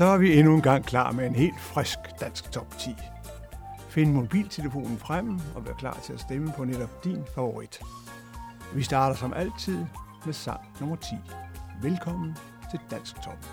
Så er vi endnu en gang klar med en helt frisk dansk top 10. Find mobiltelefonen frem og vær klar til at stemme på netop din favorit. Vi starter som altid med sang nummer 10. Velkommen til Dansk Top.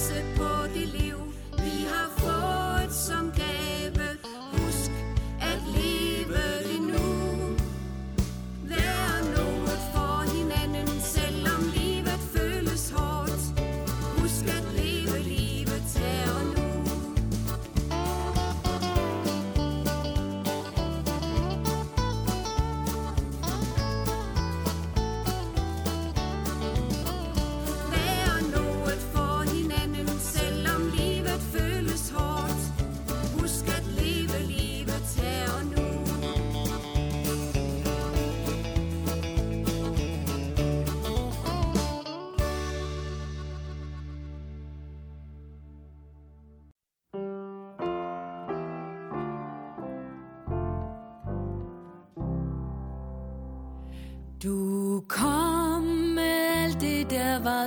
Prise på dit liv, vi har fået som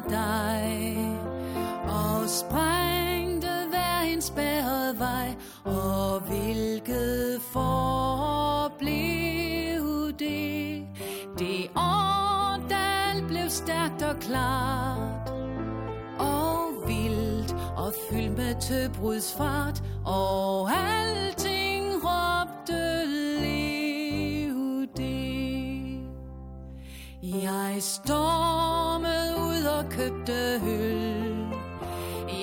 dig, og sprængte hver en spærret vej, og hvilket forblev det? Det årdal blev stærkt og klart, og vildt og fyldt med tøbrudsfart, og alting råbte lev det. Jeg står og høl.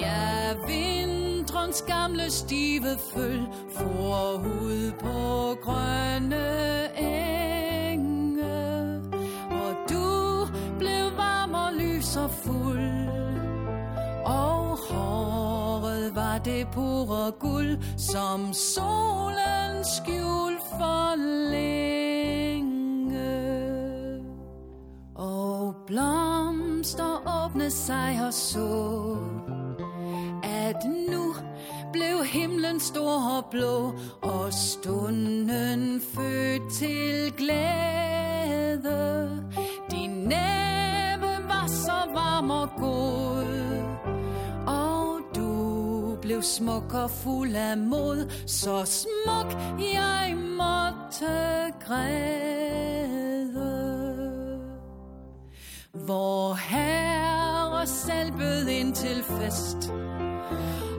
Ja, vintrens gamle stive føl forud på grønne enge. Og du blev varm og lys og fuld. Og håret var det pure guld, som solen skjul for længe. Åbnede sig og så, at nu blev himlen stor og blå, og stunden født til glæde. Din næve var så varm og god, og du blev smuk og fuld af mod, så smuk jeg måtte græde. Hvor herre selv bød ind til fest.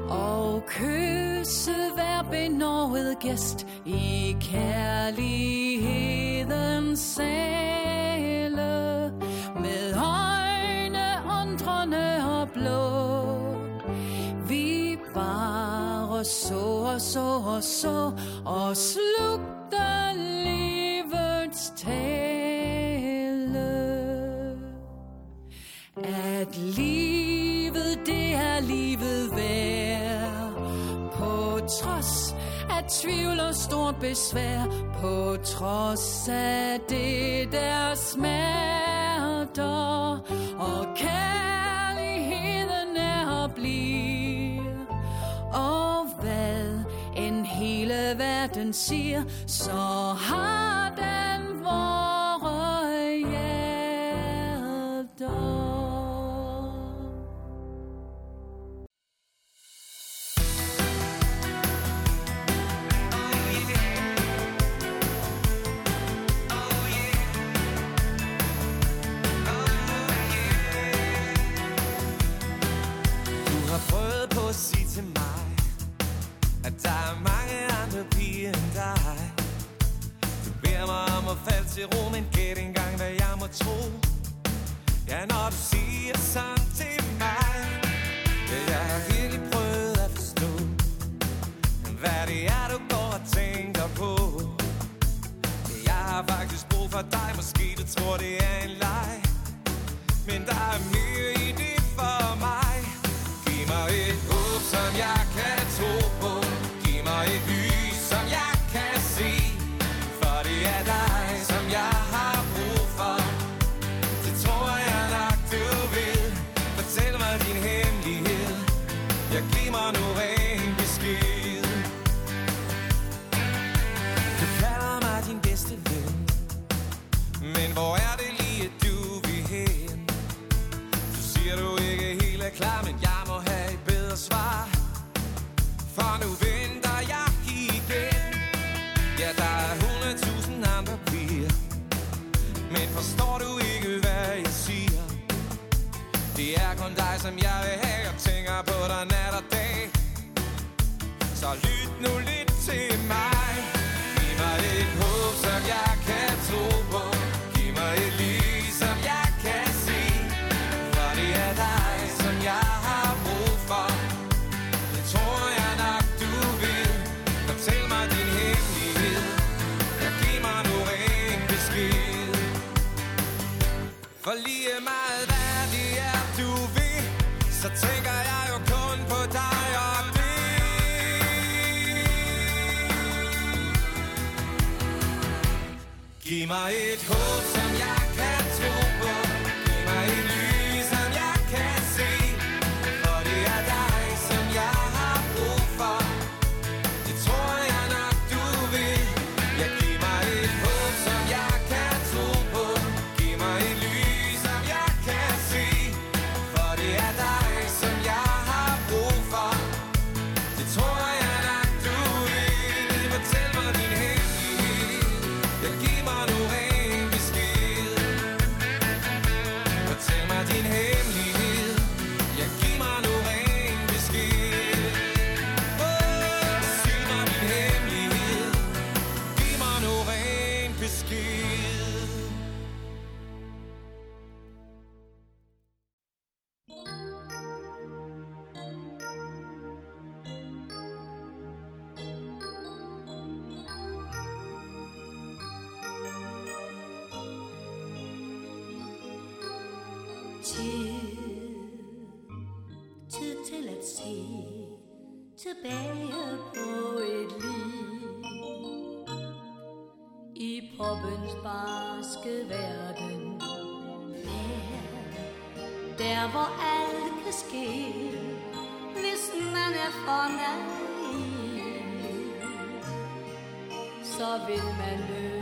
Og kysse hver benåret gæst I kærlighedens sale. Med øjne undrende og blå. Vi bare så og så og så Og slugte livets tale at livet, det er livet værd. På trods af tvivl og stort besvær, på trods af det der smerter, og kærligheden er at blive. Og hvad en hele verden siger, så har den vores. til ro, men gæt engang, hvad jeg må tro. Ja, når du siger sådan til mig, vil jeg have virkelig prøvet at forstå, hvad det er, du går og tænker på. Jeg har faktisk brug for dig, måske du tror, det er en leg, men der er mere er klar, men jeg må have et bedre svar. For nu venter jeg igen. Ja, der er 100.000 andre piger. Men forstår du ikke, hvad jeg siger? Det er kun dig, som jeg vil have Jeg tænker på dig nat og dag. Så lyt nu lidt til mig. fly home. hvor alt kan ske, hvis man er for naiv, så vil man løbe.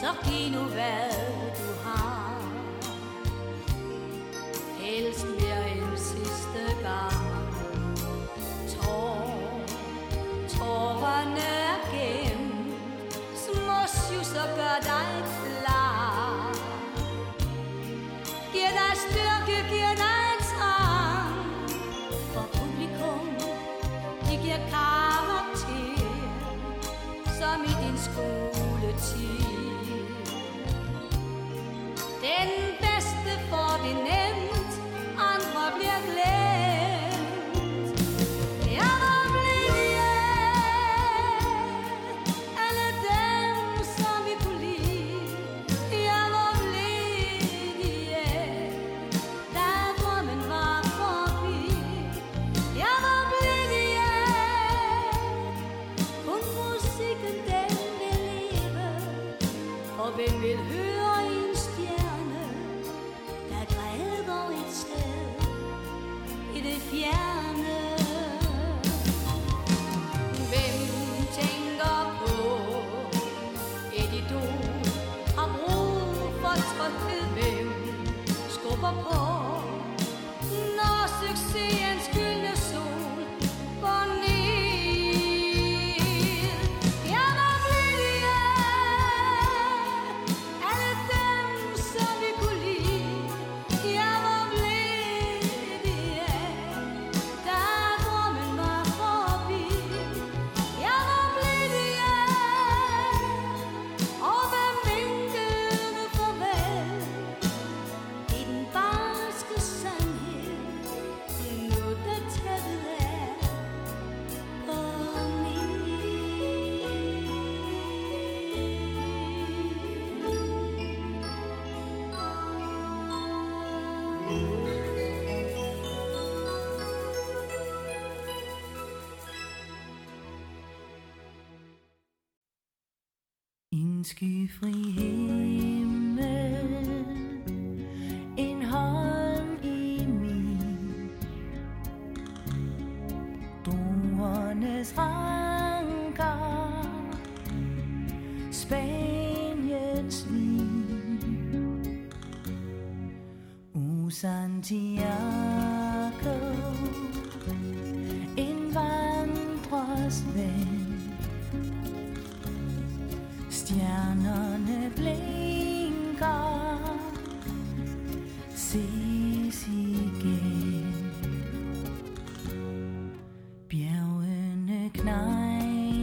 så giv see skyfri himmel En hånd i min Druernes ranker Spaniens vin. Usantiago.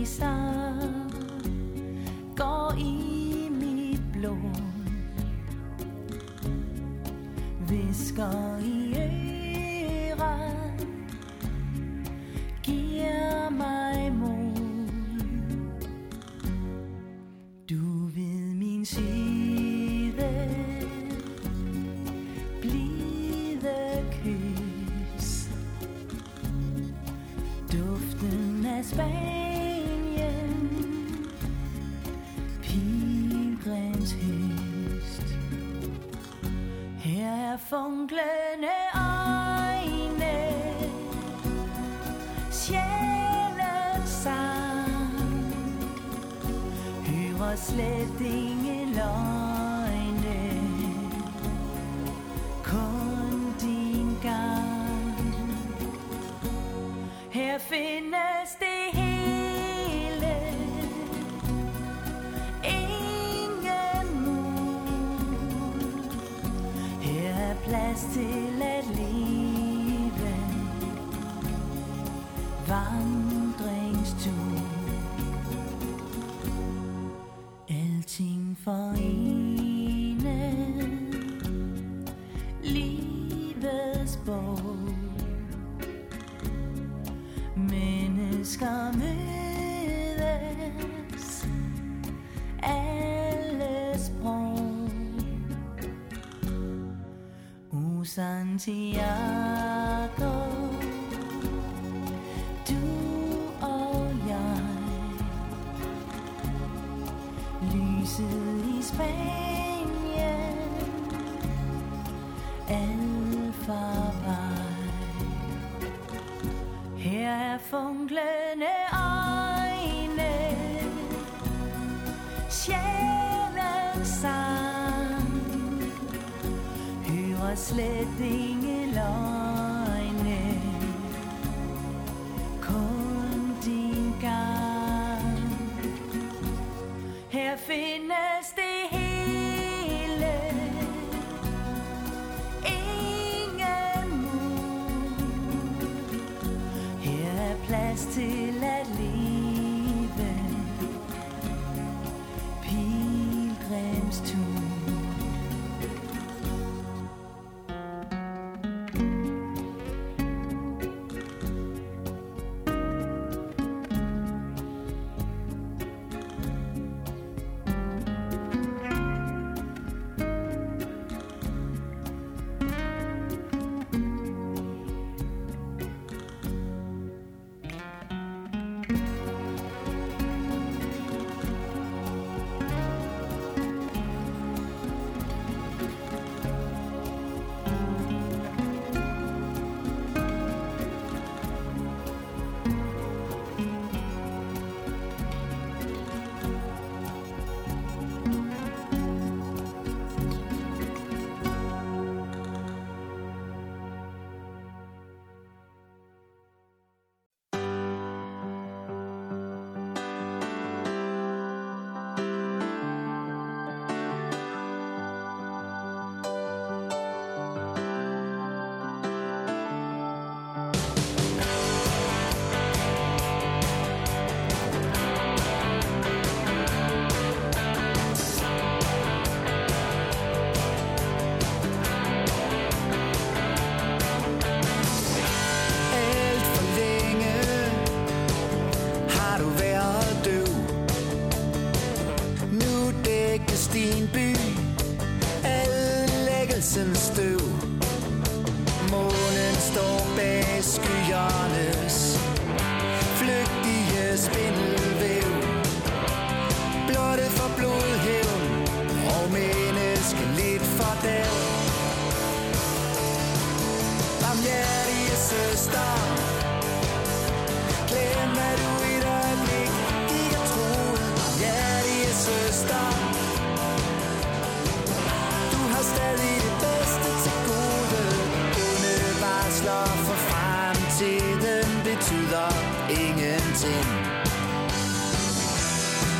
Knejser Går i mit blod Visker i funklende øjne Sjælens sang. Hører slet ingen løgne. Kun din gang. Her finder Santiago Du og jeg lyset i Spanien Alfa Her er funklet Hører slet ingenting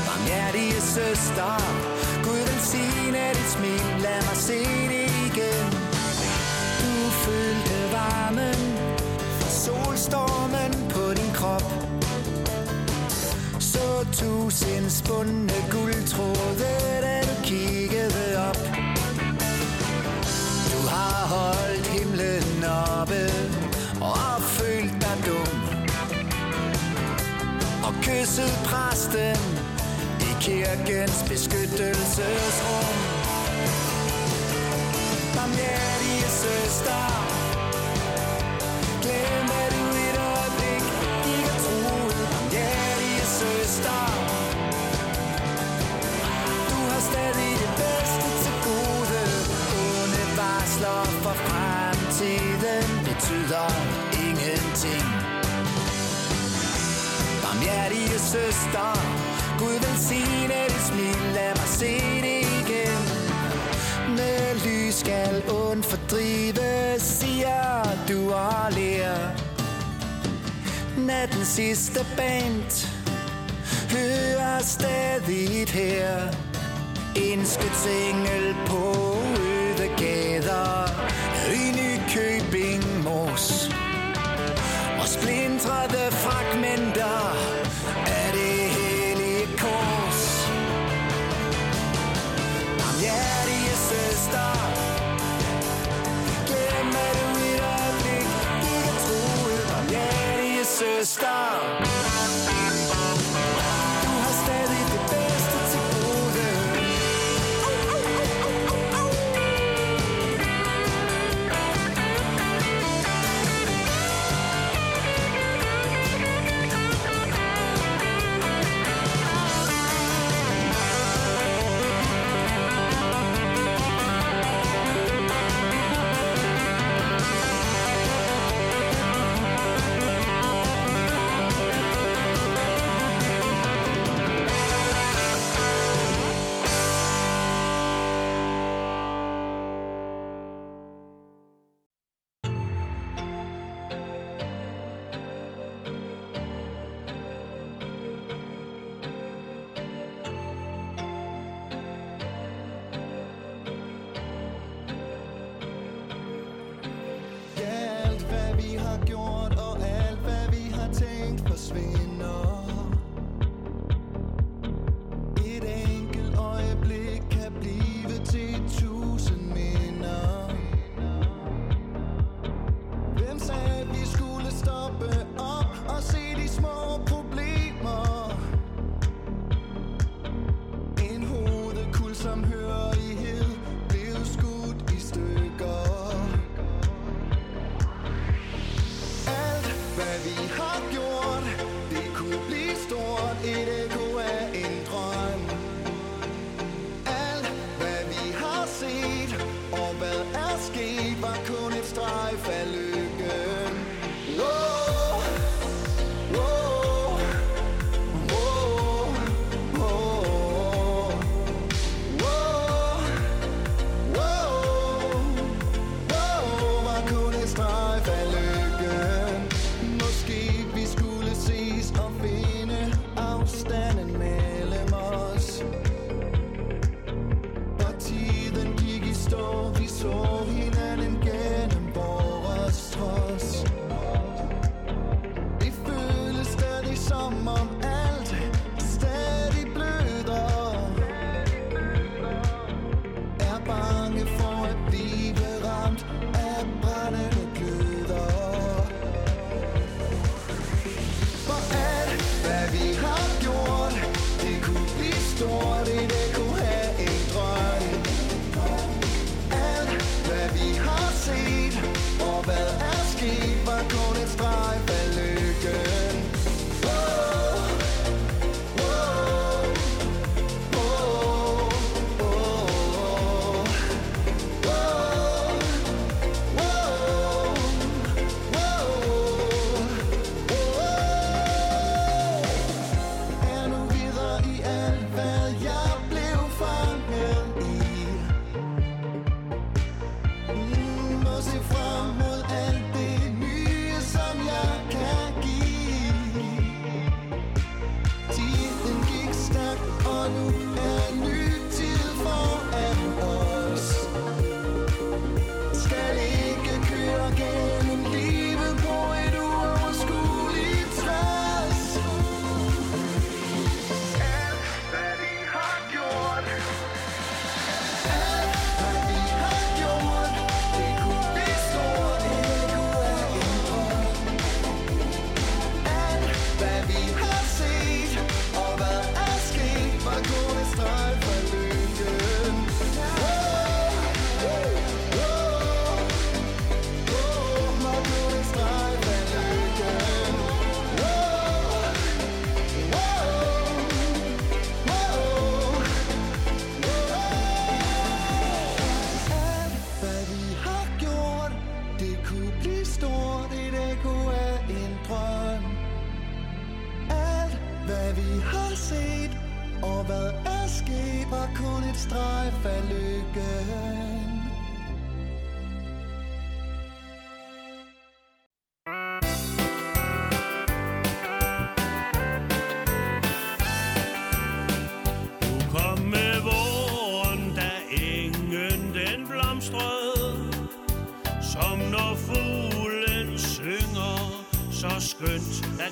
Barmhjertige søster Gud velsigne dit smil. Lad mig se det igen. Du følte varmen Fra solstormen på din krop. Så tusind spundne guldtråde Da du kiggede op. Du har holdt himlen oppe. Kysset præsten. I kirkens beskyttelsesrum. Barmhjertige søster. Glem at du et øjeblik Ikke troede Barmhjertige søster. Du har stadig det bedste til gode. Onde varsler for fremtiden Betyder ingenting. Barmhjertige søster Gud velsigne dit smil. Lad mig se det igen. Med lys skal ond fordrive Siger du og lærer Nattens sidste band Hører stadig her. En skytsengel på øde gader. I Nykøbing Mors. Og Strade Fragmenta.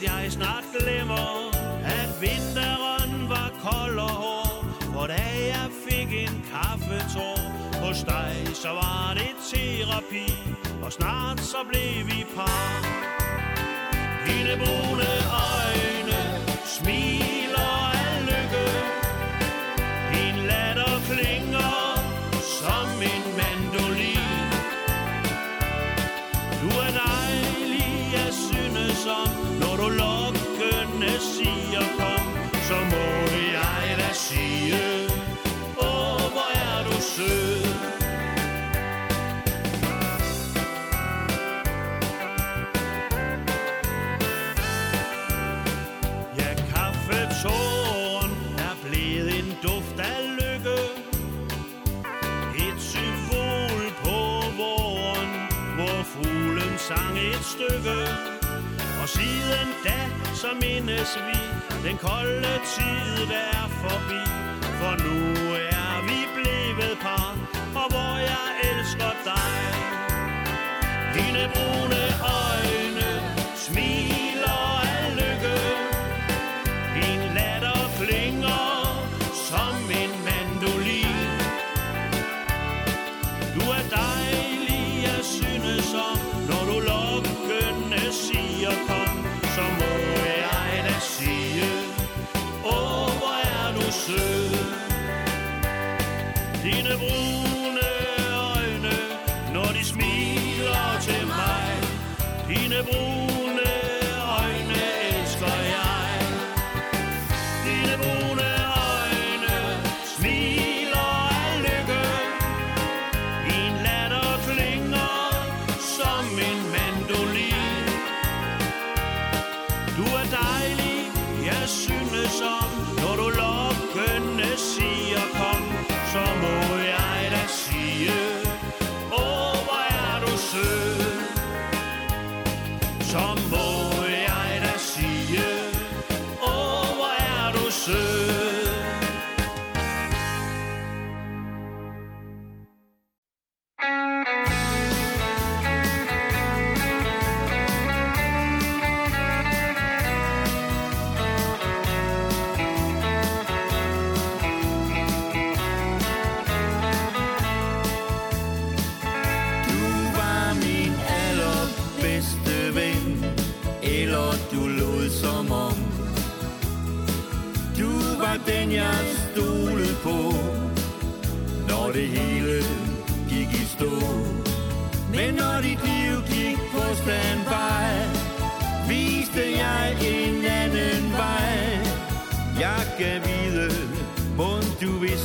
Jeg snart glemmer At vinteren var kold og hård. For da jeg fik en kaffetår Hos dig, så var det terapi Og snart så blev vi par. Dine brune øjne smiler sang et stykke. Og siden da, så mindes vi Den kolde tid, der er forbi. For nu er vi blevet par Og hvor jeg elsker dig. Dine brune øjne smiler af lykke. Din latter klinger som en mandolin. Du er dig Dine brune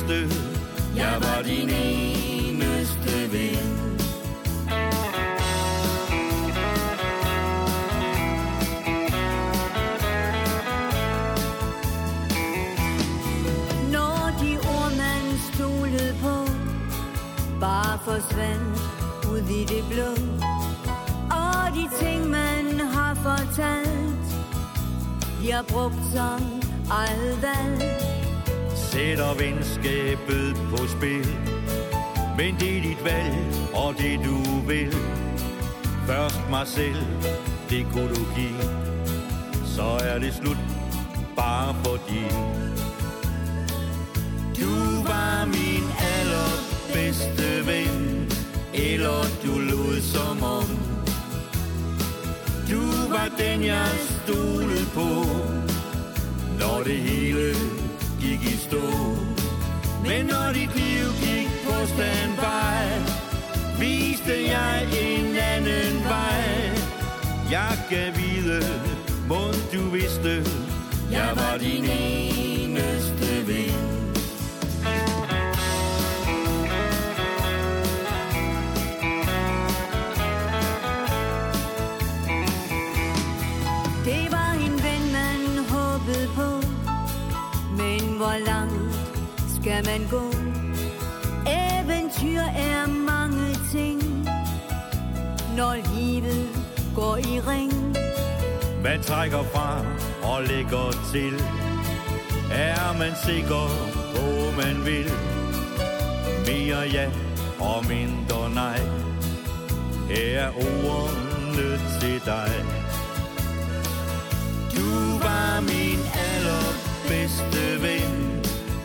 eneste Jeg var din eneste ven Når de ord, man stolede på, bare forsvandt ud i det blå. Og de ting, man har fortalt, bliver brugt som eget valg. Sætter venskabet på spil. Men det er dit valg, og det du vil. Først mig selv, det kunne du give. Så er det slut, bare fordi. Du var min allerbedste ven Eller du lod som om. Du var den jeg stolede på Når det hele gik i stå. Men når dit liv gik på standby Viste jeg en anden vej. Jeg kan vide, må du vidste Jeg var din eneste ven. Skal man gå. Eventyr er mange ting, når livet går i ring. Man trækker fra og lægger til. Er man sikker på, man vil? Mere ja og mindre nej. Her er ordene til dig. Du var min allerbedste ven,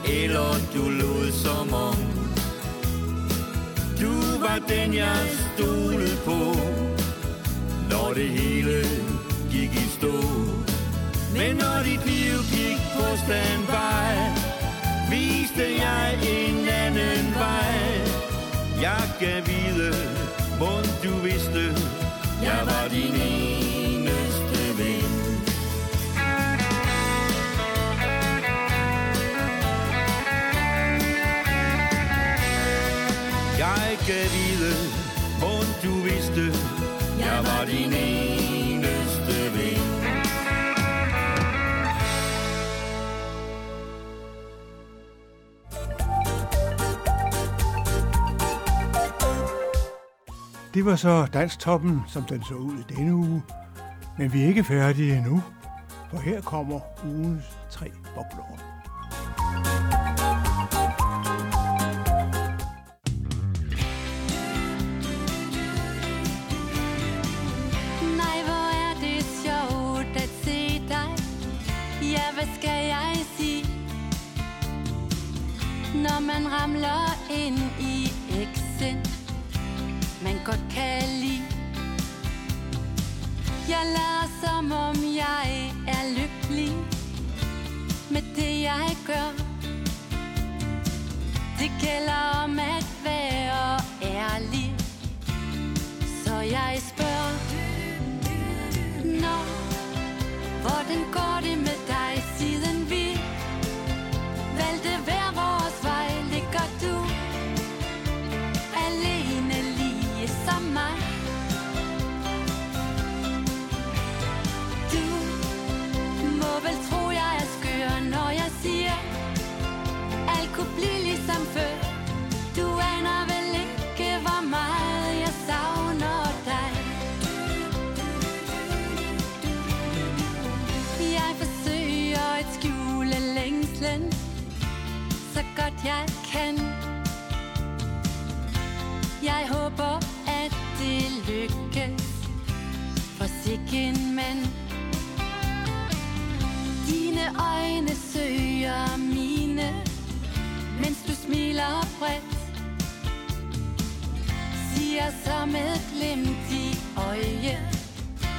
eller du lod som om. Du var den, jeg stolede på, når det hele gik i stå. Men når dit liv gik på standby, viste jeg en anden vej. Jeg gav vide, må du vidste, jeg var din ene Jeg vide, må du vidste, jeg var din eneste ven. Det var så Danstoppen, som den så ud i denne uge. Men vi er ikke færdige endnu, for her kommer ugens tre bobler.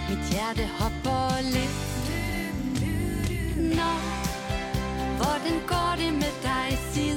Mit hjerte hopper lidt. Nå, hvordan går det med dig? Siden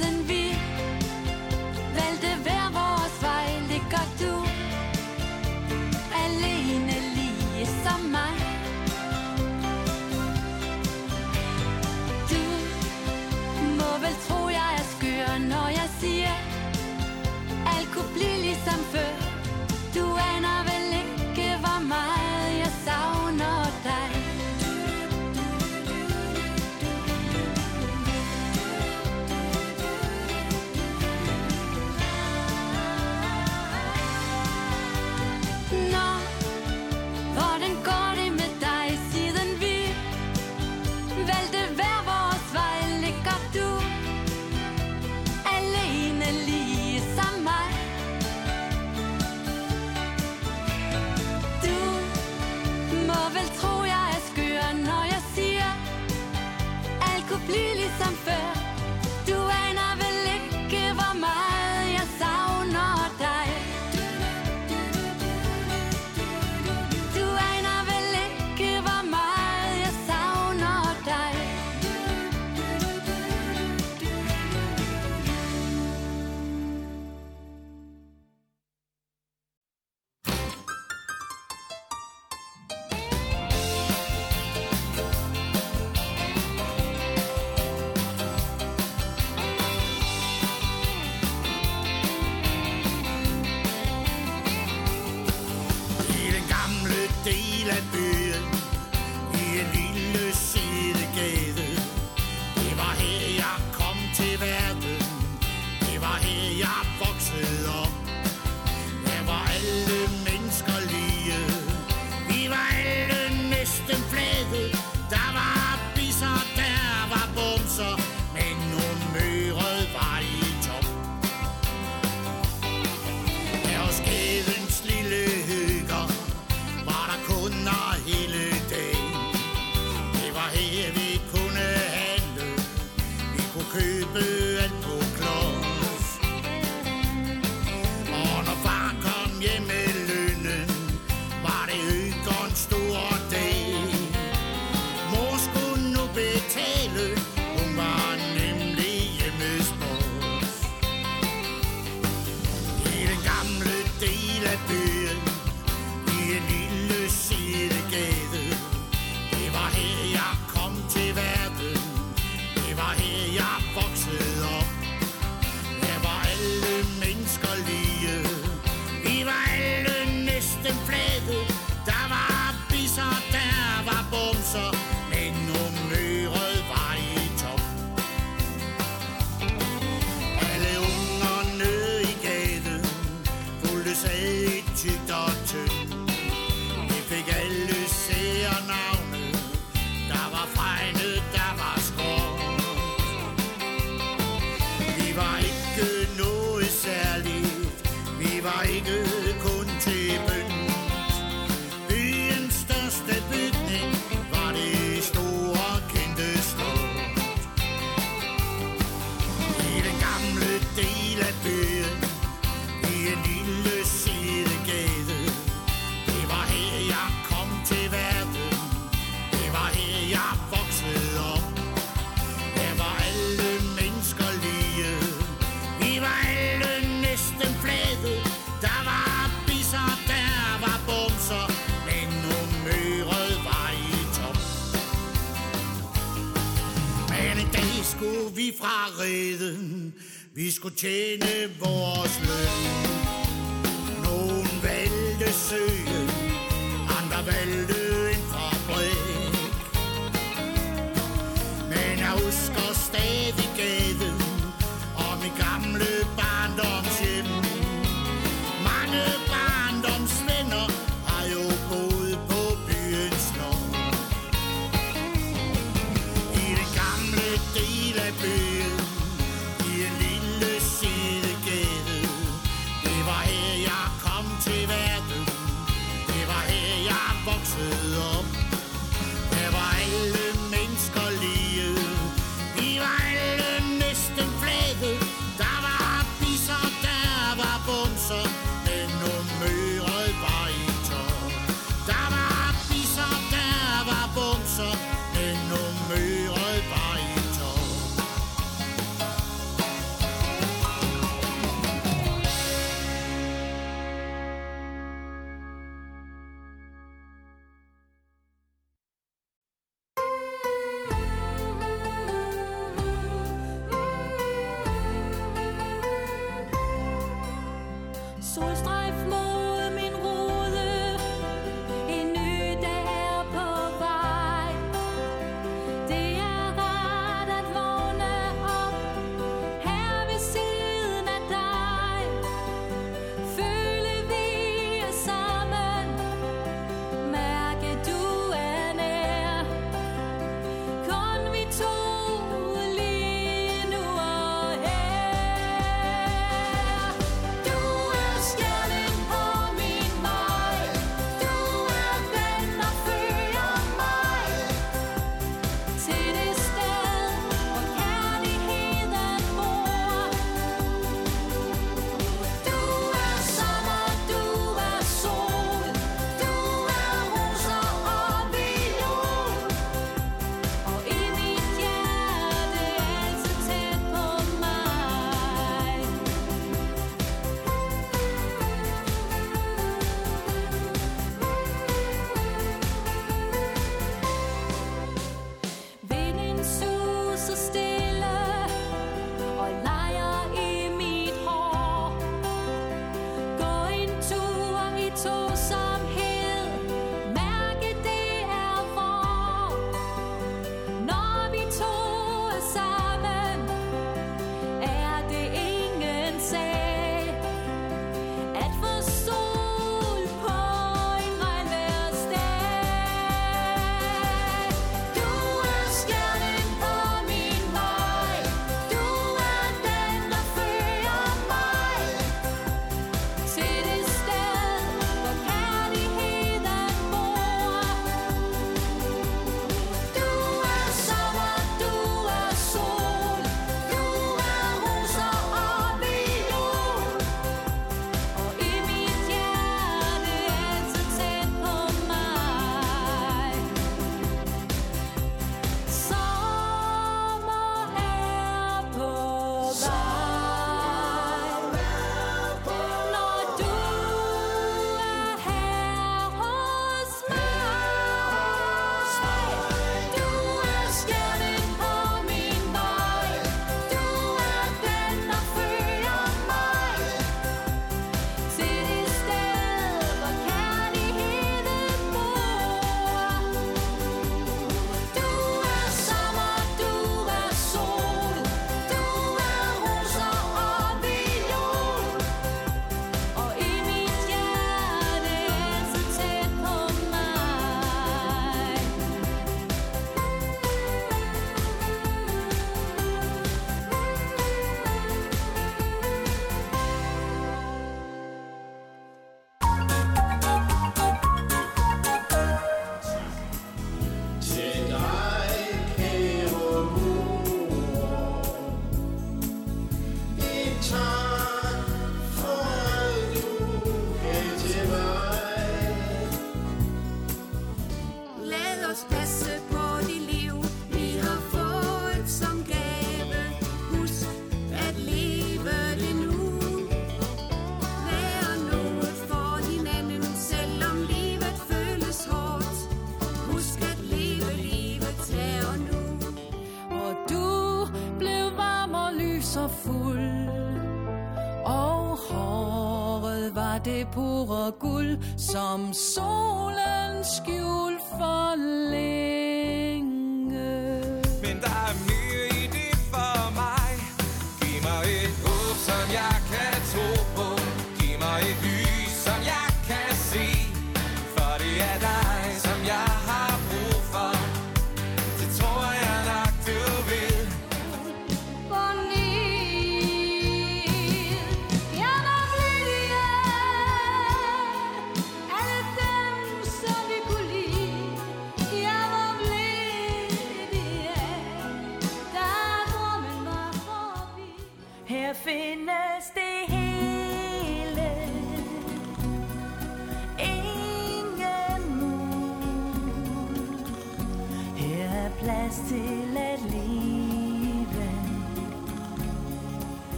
det pure guld, som solen skjuler.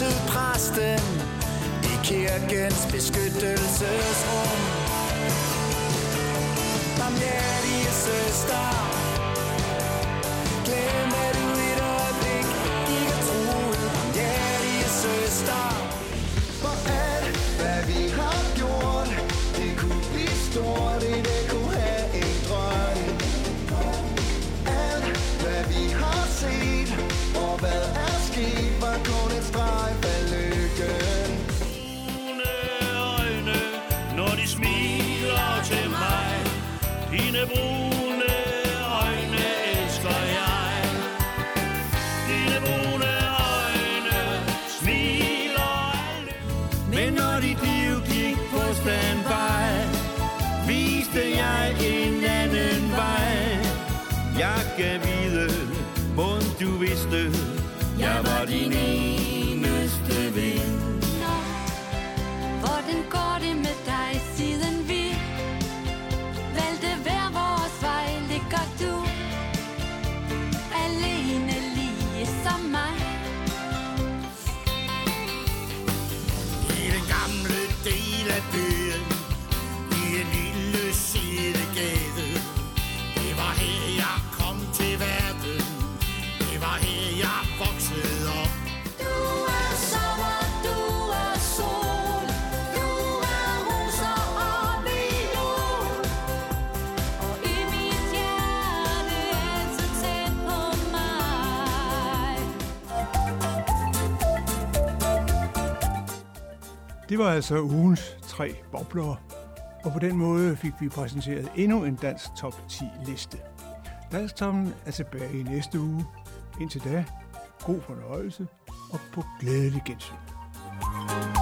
altid præsten i kirkens beskyttelsesrum. Barmhjertige søster, Gardini. Det var altså ugens tre bobler, og på den måde fik vi præsenteret endnu en dansk top 10 liste. Dansktoppen er tilbage i næste uge. Indtil da, god fornøjelse og på glædelig gensyn. thank you